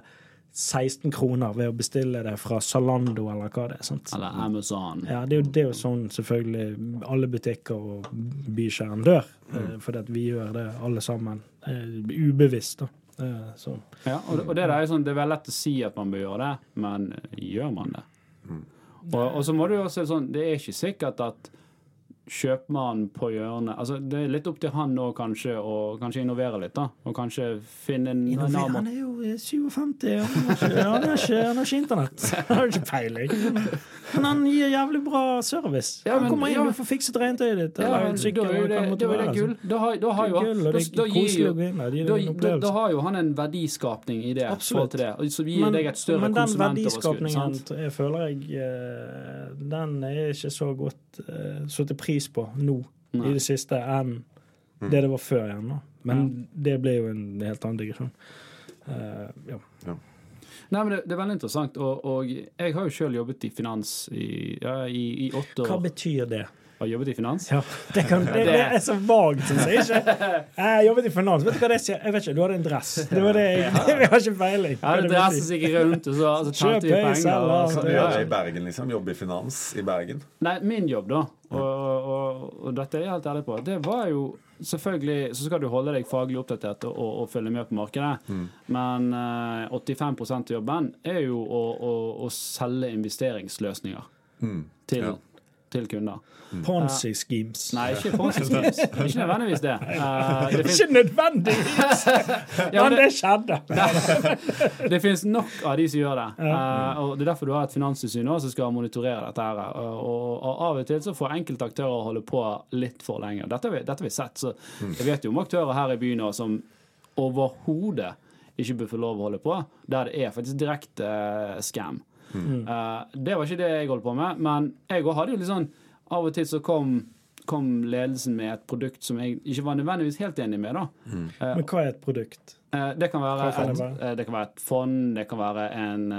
16 kroner ved å bestille det fra Zalando eller hva det er. sant? Eller Amazon. Ja, det er, jo, det er jo sånn selvfølgelig alle butikker og bykjernen dør. Mm. Fordi at vi gjør det alle sammen eh, ubevisst. da. Eh, Sånn. Ja, og, og det, er sånn, det er veldig lett å si at man bør gjøre det, men gjør man det? Og, og så må du jo også sånn, Det er ikke sikkert at kjøpmannen på hjørnet altså Det er litt opp til han nå kanskje å kanskje innovere litt, da. Og kanskje finne en Innover, Han er jo eh, 57, han har ikke, han har ikke, han har ikke internett. <laughs> Han har ikke peiling. Men han gir jævlig bra service. Ja, Han kommer inn ja. og får fikset regntøyet ditt. Ja, eller men en da er det, det da det gull. Da har, da har jo da, har jo han en verdiskapning i det. Absolutt. det, Som gir Men, deg et større men den verdiskapningen jeg føler jeg eh, Den er ikke så godt så til pris på nå Nei. i det siste enn det det var før igjen. da. Men det ble jo en helt annen digresjon. Uh, ja. Nei, men det, det er veldig interessant. Og, og jeg har jo sjøl jobbet i finans i, ja, i, i åtte Hva betyr det? Har jobbet i finans? Ja, det, kan, det, det er så vagt, syns jeg. Ikke? Jeg har jobbet i finans. Vet du hva det sier? Jeg vet ikke, Du hadde en dress. Det var det jeg, <laughs> jeg har ikke peiling. Jeg hadde dressen som gikk rundt, og så altså, tjente vi penger. Selv, Og, så, ja. i Bergen, liksom? Jobbe i finans i Bergen? Nei, min jobb, da, og, og, og dette er jeg helt ærlig på, det var jo Selvfølgelig så skal du holde deg faglig oppdatert og, og, og følge med på markedet, men eh, 85% av jobben er jo å, å, å selge investeringsløsninger Mm. til, Ja. Til kunder. Ponzi schemes. Nei, ikke Ponzi schemes. <laughs> Ikke nødvendigvis det. Uh, det finnes- Ikke nødvendigvis, <laughs> Ja, men det- det skjedde. <laughs> Det finnes nok av de som gjør det. Uh, og Det er derfor du har et finanstilsyn som skal monitorere dette. her. Og, og, og Av og til så får enkelte aktører holde på litt for lenge. Dette har vi, dette har vi sett. så Jeg vet jo om aktører her i byen som overhodet ikke bør få lov å holde på, der det er faktisk direkte eh, scam. Eh, det var ikke det jeg holdt på med, men jeg òg hadde jo litt sånn Av og til så kom kom ledelsen med et produkt som jeg ikke var nødvendigvis helt enig med. da. Eh, Men hva er et produkt? Uh, Det kan være, et, det kan være et fond, det kan være en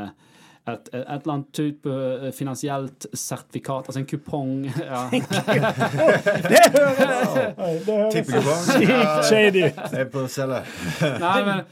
et, et, eller annet type eh, finansielt sertifikat, altså en kupong. <laughs> Ja. <laughs> Det høres Tippekupong? sykt shady ut. Jeg er på å selge. <laughs> Nei, men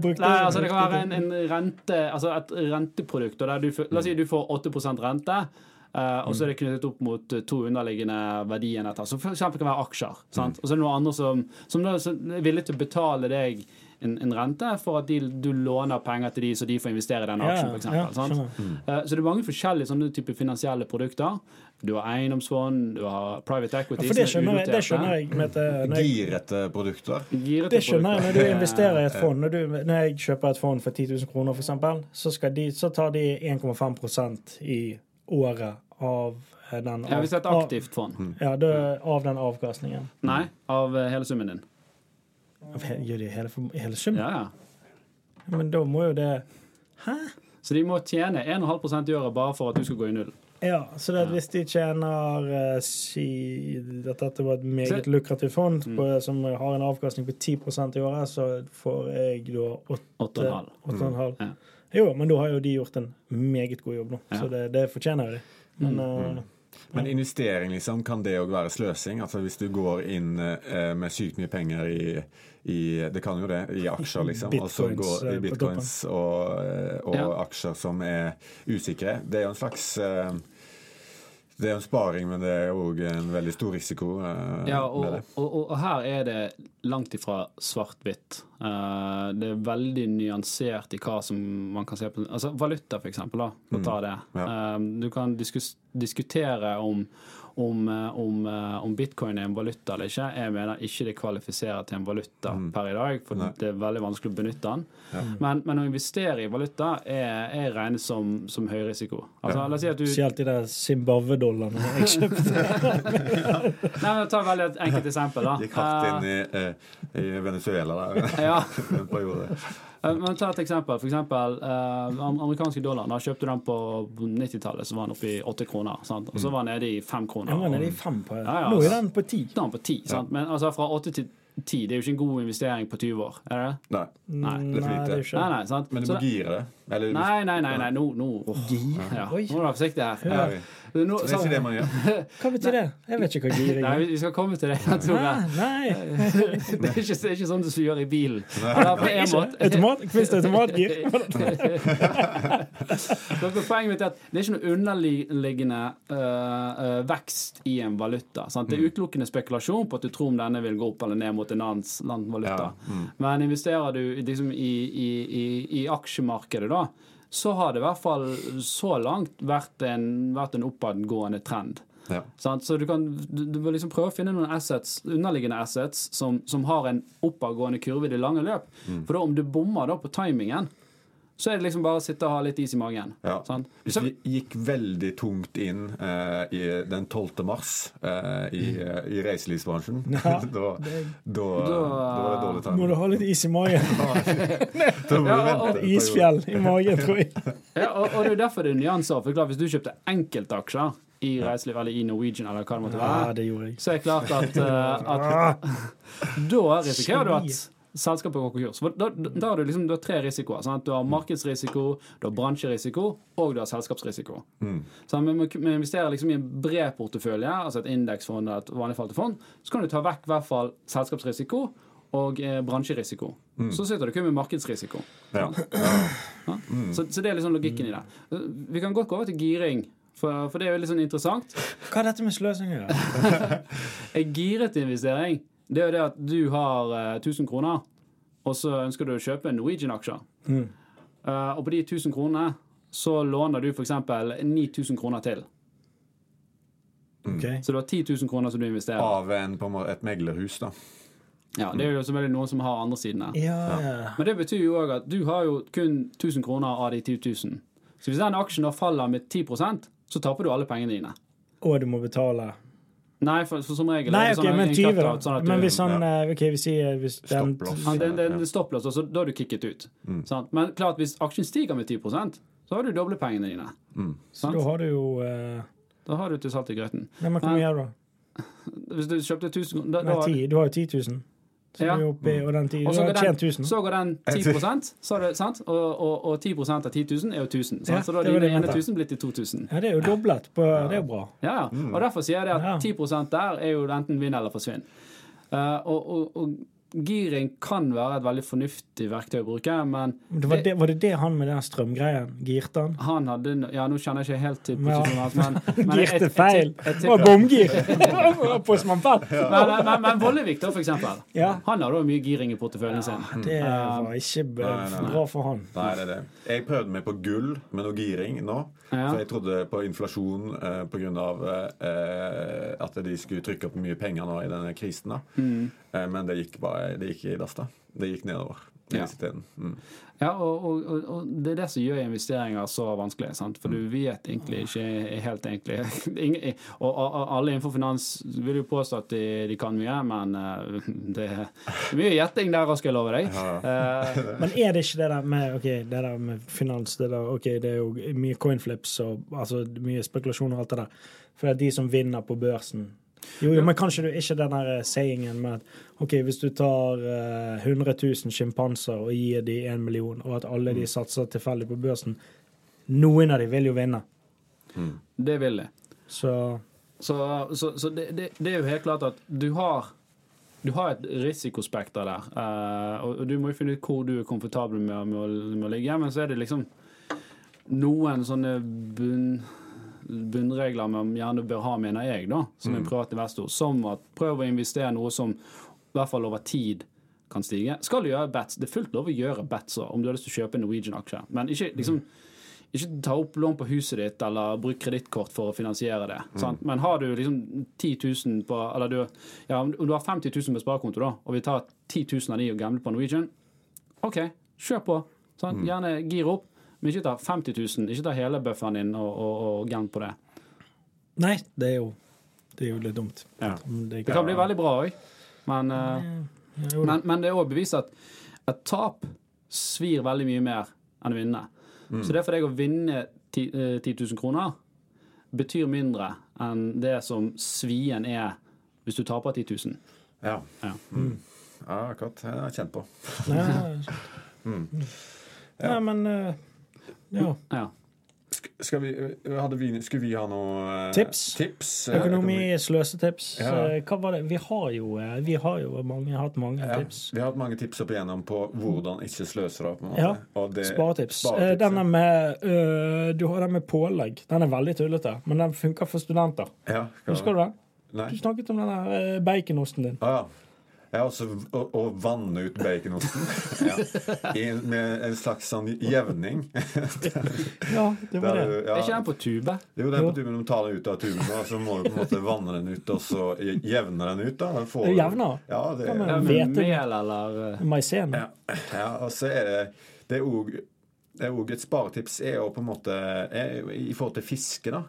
brukte? Nei, altså Det kan være en, en rente, altså et renteprodukt. og Der du, la oss si du får 8 rente, Uh, og så er det knyttet opp mot eh, to underliggende verdier, Som f.eks. kan være aksjer. Sant? Og så er det noen andre som, som, som er villige til å betale deg en, en rente for at de, du låner penger til de, så de får investere i den Ja, aksjen, f.eks. ja, ja, skjønner. Eh, Så det er mange forskjellige sånne typer finansielle produkter. Du har eiendomsfond, du har private Ja, equity for det er skjønner jeg. Det skjønner jeg med når jeg Girete produkter. Girete Det skjønner jeg når du investerer i et fond. Når, du, når jeg kjøper et fond for 10 000 kroner, eksempel, så, de, så tar de 1,5% i året av den, Ja, hvis det er et aktivt fond. ja, det, av den avkastningen. Nei, av eh, hele summen din. Av de hele, hele summen? Ja, ja. Men da må jo det Hæ? Så de må tjene 1,5% i året bare for at du skal gå i null. Ja, så det hvis de tjener eh, Si at dette var et meget lukrativt fond Mm. på, som har en avkastning på 10% i året, så får jeg da 8,5. 8,5. Ja. Jo, men da har jo de gjort en meget god jobb nå, så det, det fortjener jo de. Men Mm. Eh, Men investering, liksom, kan det òg være sløsing? Altså Hvis du går inn eh, med sykt mye penger i, i Det kan jo det, i aksjer, liksom. og så går eh, i bitcoins og, eh, og Ja. aksjer som er usikre. Det er jo en slags eh, Det er en sparing, men det er òg en veldig stor risiko eh, Ja, og, og, og, og her er det langt ifra svart-hvitt. Eh, det er veldig nyansert i hva som man kan se på. Altså Valuta, for eksempel. Da, for å ta det. Mm. Ja. Eh, du kan diskus, diskutere om, om, eh, om, eh, om bitcoin er en valuta eller ikke. Jeg mener ikke det kvalifiserer til en valuta per i dag, for Mm. Nei. det er veldig vanskelig å benytte den. Men, men å investere i valuta er, er regnet som, som høy risiko. Altså, La oss si at du Spesielt de der Zimbabwe-dollarene jeg kjøpte. <laughs> Nei, men Ta veldig et enkelt eksempel. da. Gikk hardt inn i, eh, i Venezuela der <laughs> ja. <laughs> en periode. Eh, Men ta et eksempel. For eksempel eh, amerikanske dollar. Da kjøpte du den på 90-tallet, så var den oppe i 8 kroner. Sant? Og så var den nede i 5 kroner. Ja, nede i fem på Ja, ja, Nå er altså. den på ti. da er den på 10. Sant? Men altså, fra 8 til 10 det er jo ikke en god investering på 20 år. Er det det? Nei. Nei. Det er for lite. det er jo ikke Nei, nei, sant? Men du må gire det. Eller Nei, nei, nei, nei, nå nå, oh, ja. Nå er du forsiktig her. Ja, Nå, Det er ikke det man gjør. <laughs> Hva betyr det? Jeg vet ikke hva giring Nei, er. vi skal komme til det. Jeg tror jeg. Nei. <laughs> Det er ikke, det er ikke sånn du gjør i bilen. Automat? Det automatgir? <laughs> Så Poenget mitt er at det er ikke noe underliggende øh, øh, vekst i en valuta. Sant? Det er Mm. utelukkende spekulasjon på at du tror om denne vil gå opp eller ned mot en annen valuta. Ja, mm. Men investerer du liksom, i, i, i, i aksjemarkedet, da, så har det i hvert fall så langt vært en, vært en oppadgående trend. Ja. Så du, kan, du, du må liksom prøve å finne noen assets, underliggende assets som, som har en oppadgående kurve i det lange løp. Mm. For da, om du bommer da på timingen, så er det liksom bare å sitte og ha litt is i magen. Ja. Sånn? Hvis Så, vi gikk veldig tungt inn eh, i den 12. mars eh, i, i reiselivsbransjen, <laughs> Ja, <laughs> da, da, da, Da- var det dårlig Må du ha litt is i magen? <laughs> Ja, og, og- Isfjell i magen, tror jeg. ja, og, og det er derfor det er nyanser. For klart, hvis du kjøpte enkeltaksjer i reiseliv eller i Norwegian eller hva det måtte Ja, det jeg. så er det klart at, eh, at da risikerer du at selskapet går konkurs. For Da, da, da har du liksom du har tre risikoer. Sant? Du har markedsrisiko, du har bransjerisiko og du har selskapsrisiko. Så vi vi investerer liksom i en bred portefølje, altså et indeksfond og et vanlig fond, så kan du ta vekk i hvert fall selskapsrisiko og eh, bransjerisiko. Så sitter du kun med markedsrisiko. Ja. Ja? Så, så det er liksom logikken i det. Vi kan godt gå over til giring, for, for det er jo litt sånn interessant. Hva er dette med sløsing å gjøre? <laughs> En giret investering det er jo det at du har uh, 1000 kroner, og så ønsker du å kjøpe Norwegian-aksjer. Mm. Uh, og på de 1000 kronene så låner du f.eks. 9000 kroner til. Okay. Så du har 10 000 kroner som du investerer. Av en, på et meglerhus, da. Ja, Det er jo selvfølgelig noen som har andre sidene. Ja, ja. Men det betyr jo òg at du har jo kun 1000 kroner av de 10 000. Så hvis den aksjen da faller med 10% så taper du alle pengene dine. Og du må betale Nei, for, for som regel Nei, er det ok, sånn men 20, da. sånn at Men hvis han ja. OK, vi sier hvis den Stopplås. Ja, Ja. det er stopplås, altså, da er du kicket ut. Mm. Sant? Men klart, hvis aksjen stiger med 10% så har du doble pengene dine. Så Sant? da har du jo uh... Da har du til salt i grøten. Nei, men hvor mye er det, da? <laughs> Hvis du kjøpte 1000 da, Nei, 10, du har jo 10 000. Så Ja. er oppe i, og den 10, Og så går, den, 1000. så går den 10% så er det, sant? Og, og, og 10% av 10 000 er jo 1000. Sant? Ja, så da er det dine ene 1000 blitt til 2000. Ja, det er jo doblet. På, Det er jo bra. Ja, ja. Og derfor sier jeg det at 10% der er jo enten vinn eller forsvinn. Uh, og, og, og giring kan være et veldig fornuftig verktøy å bruke, men det var, det, var det det han med den strømgreien girte han? han hadde Ja, nå kjenner jeg ikke helt til posisjonen hans, men, <laughs> men Girte feil! Det var bomgir! <laughs> <laughs> På smampett! Men, men, men Vollevik, da, for eksempel. Ja. Han har da mye giring i porteføljen sin. Det var ikke bra, Nei, nei, nei. bra for han. Nei, det er det. Jeg prøvde meg på gull med noe giring nå. Ja. For jeg trodde på inflasjon eh, pga. Eh, at de skulle trykke opp mye penger nå i denne krisen. da. Mm. Eh, men det gikk bare det gikk i dass, da. Det gikk nedover. Ja. Mm. Ja, og, og, og, det er det som gjør investeringer så vanskelig. Sant? For Mm. du vet egentlig ikke helt egentlig <laughs> og, alle innenfor finans vil jo påstå at de, de kan mye, men eh, det er mye gjetting der, skal jeg love deg. Eh, <laughs> Men er det ikke det der med okay, det der med finans det der, okay, det er jo mye coinflips og altså, mye spekulasjon og alt det der. For det er de som vinner på børsen. Jo, jo, men kanskje du ikke den der eh, sayingen med at ok, hvis du tar uh, 100 000 sjimpanser og gir de en million, og at alle de satser tilfeldig på børsen Noen av de vil jo vinne. det vil de. Så Så, så, så det, det, det er jo helt klart at du har du har et risikospekter der, uh, og og du må jo finne ut hvor du er komfortabel med, med, å, med å ligge. Men så er det liksom noen sånne bunn, bunnregler man gjerne bør ha, mener jeg, da, som en privat investor. Som at prøv å investere noe som i hvert fall over tid kan stige. Skal du gjøre bets? Det er fullt lov å gjøre bets om du har lyst til å kjøpe en Norwegian-aksje. Men ikke liksom ikke ta opp lån på huset ditt eller bruk kredittkort for å finansiere det. Sant? Men har du liksom 10 000 på Eller du, ja, om du har 50 000 på sparekonto, da, og vi tar 10 000 av de og gambler på Norwegian, OK, kjør på. Sant? Gjerne gir opp, men ikke ta 50 000. Ikke ta hele bufferen din og, og, og gamble på det. Nei, det er jo Det er jo litt dumt. Ja. Det, Det kan bli veldig bra òg, men, eh, Ja, men, men det er òg bevist at et tap svir veldig mye mer enn å vinne. Så det er for deg å vinne 10 eh, 10 000 kroner betyr mindre enn det som svien er hvis du taper 10 000. Ja. Ja. Mm. ja, akkurat. Det har jeg kjent på. Nei, <laughs> Nei, men eh, Ja. Ja. Sk- Skal vi, hadde vi, skulle vi ha noe eh, Tips. tips eh, Økonomi, sløsetips. Ja. Eh, Hva var det? Vi har jo, eh, vi har jo mange, hatt mange Ja, tips. vi har hatt mange tips opp igjennom på hvordan ikke sløse en. Ja, det- Sparetips. Sparetips, Eh, Denne med øh, Du har den med pålegg. Den er veldig tullete, men den funker for studenter. Ja, Husker du den? Nei. Du snakket om den der eh, bacon-osten din. Ah, ja. Ja, også, å, og vanne ut baconosten <laughs> ja. I, med en slags sånn jevning. <laughs> Ja, det var det. Er ja, Er ikke den på tube? Jo, den er på tuben, du tar den ut av tuben, og så må du på en måte vanne den ut, og så jevne den ut. da Får, Det jevner? Ja, det, er Ja, med mel eller eh, Maisen. ja, ja, og så er det Det er òg et sparetips er jo på en måte er, i forhold til fiske, da.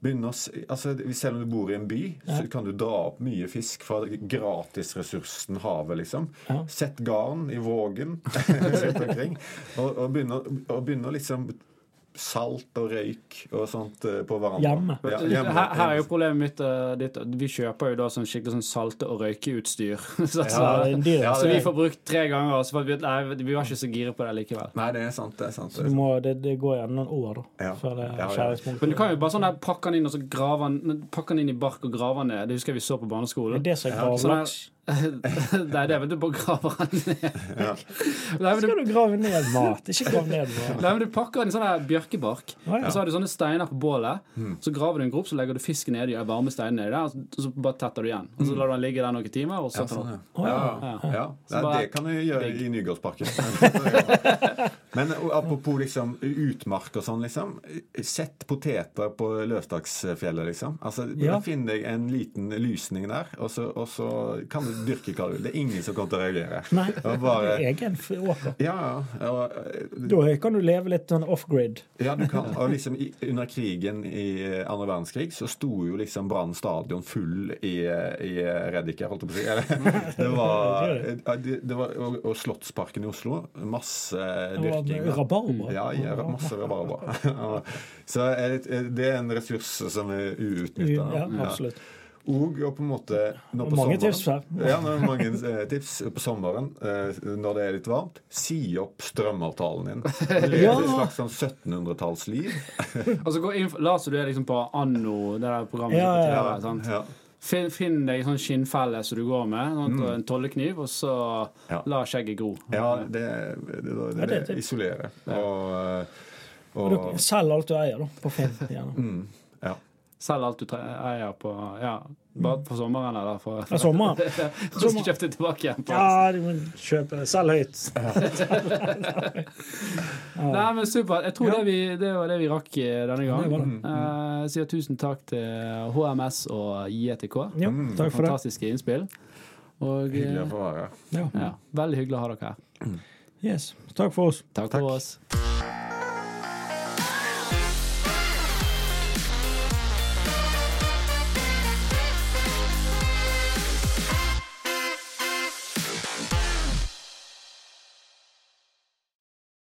Begynne å, altså, Selv om du bor i en by, så kan du dra opp mye fisk fra gratisressursen havet, liksom. Ja. Sett garn i vågen <laughs> rundt omkring, og, og begynne å liksom Salt og røyk og sånt eh, på hverandre. Hjemme. Ja, hjemme. her, her er jo problemet mitt eh, ditt, Vi kjøper jo da sånn skikkelig sånn salte- og røykeutstyr. <laughs> så, Ja, så, det er. Ja, så vi får brukt tre ganger. Så for vi, nei, vi var ikke så gira på det likevel. Nei, det er sant. det er sant. Så du må, det, det går igjen noen år, da. Ja. Før det Ja, er ja. Men du kan jo bare sånn der pakke den inn og så grave den Pakke den inn i bark og grave den ned. Det husker jeg vi så på Det er barneskolen. det som er sånn gravlaks. Nei, det er vel du bare graver den ned. Ja. Skal du grave ned mat? Ikke grave ned mat. nei, men du pakker en sånn der bjørkebark. ah, ja. Og så har du sånne steiner på bålet. Mm. Så graver du en grop, så legger du fisken nedi de varme steinene nedi der, og så- bare tetter du igjen. Og så lar du den ligge der noen timer, og så Mm. Ja, tar du sånn, opp. ja. Å, bare- det kan du gjøre i Nygårdsparken. <laughs> Men apropos liksom utmark og sånn, liksom. Sett poteter på Løvstaksfjellet, liksom. Altså, Ja. Finn deg en liten lysning der, og så, og så kan du dyrke hva du vil. Det er ingen som kommer til å reagere. Nei, Og bare, egen åker. ja, og, eh, Da kan du leve litt sånn off-grid. ja, du kan. Og liksom i, under krigen i andre verdenskrig så sto jo liksom Brann stadion full i, i Reddiker, holdt jeg på å si. <laughs> Det var, eh, det, det var og, og Slottsparken i Oslo. Masse dyrking. da. Rabarber. Ja, ja, masse rabarber. <laughs> Så eh, det er en ressurs som er uutnytta. Ja, absolutt. Og, og på en måte nå på Mange sommeren- tips her. Ja, er mange eh, tips på sommeren eh, når det er litt varmt. Si opp strømavtalen din. <laughs> Lev Ja. et slags sånn 1700-tallsliv. <laughs> Og så gå inn, La oss du er liksom på Anno, det der programmet Ja, som er på ja, TV. sant? Ja. Finn, finn deg en sånn skinnfelle som du går med, sånn, Mm. og en tollekniv, og så Ja. la skjegget gro. Ja, det, det, det, det, det er det isolerer. Og, eh, Og og du- Selg alt du eier, da, på Finn. Gjerne. mm, ja. Selg alt du eier på Ja, bare på sommeren, eller? For, Ja, sommeren. <laughs> så skal du kjøpe det tilbake igjen. På. Ja, du må kjøpe Selg høyt. <laughs> Nei, men supert. Jeg tror Ja. det, vi, det var det vi rakk eh, denne gangen. Mm. var. Eh, sier tusen takk til HMS og JTK. Ja, takk for det. Fantastiske innspill. Og Hyggelig eh, å få være her. Ja. ja, veldig hyggelig å ha dere her. Yes. Takk for oss. Takk Takk. for oss.